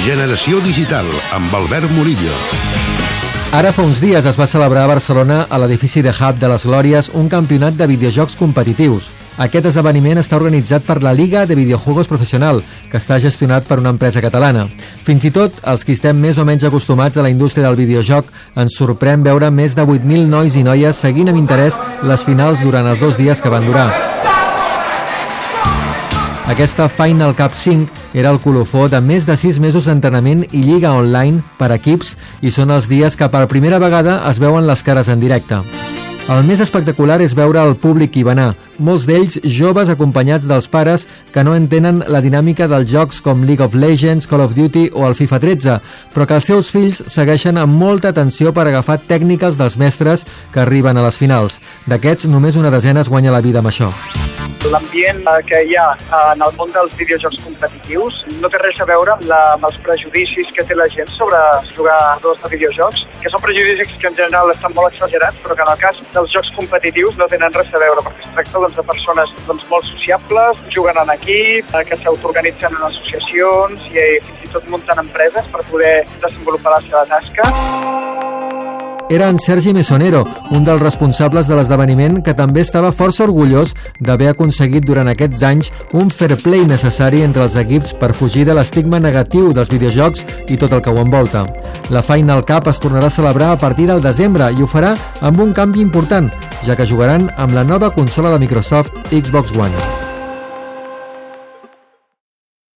Generació Digital, amb Albert Murillo. Ara fa uns dies es va celebrar a Barcelona a l'edifici de Hub de les Glòries un campionat de videojocs competitius. Aquest esdeveniment està organitzat per la Liga de Videojuegos Professional, que està gestionat per una empresa catalana. Fins i tot, els que estem més o menys acostumats a la indústria del videojoc, ens sorprèn veure més de 8.000 nois i noies seguint amb interès les finals durant els dos dies que van durar. Aquesta Final Cup 5 era el colofó de més de 6 mesos d'entrenament i lliga online per equips i són els dies que per primera vegada es veuen les cares en directe. El més espectacular és veure el públic hi va molts d'ells joves acompanyats dels pares que no entenen la dinàmica dels jocs com League of Legends, Call of Duty o el FIFA 13, però que els seus fills segueixen amb molta atenció per agafar tècniques dels mestres que arriben a les finals. D'aquests, només una desena es guanya la vida amb això. L'ambient que hi ha en el món dels videojocs competitius no té res a veure la, amb els prejudicis que té la gent sobre jugar dos de videojocs, que són prejudicis que en general estan molt exagerats, però que en el cas dels jocs competitius no tenen res a veure, perquè es tracta doncs, de persones doncs, molt sociables, juguen en equip, eh, que s'autoorganitzen en associacions i eh, fins i tot munten empreses per poder desenvolupar la seva tasca era en Sergi Mesonero, un dels responsables de l'esdeveniment que també estava força orgullós d'haver aconseguit durant aquests anys un fair play necessari entre els equips per fugir de l'estigma negatiu dels videojocs i tot el que ho envolta. La Final Cup es tornarà a celebrar a partir del desembre i ho farà amb un canvi important, ja que jugaran amb la nova consola de Microsoft Xbox One.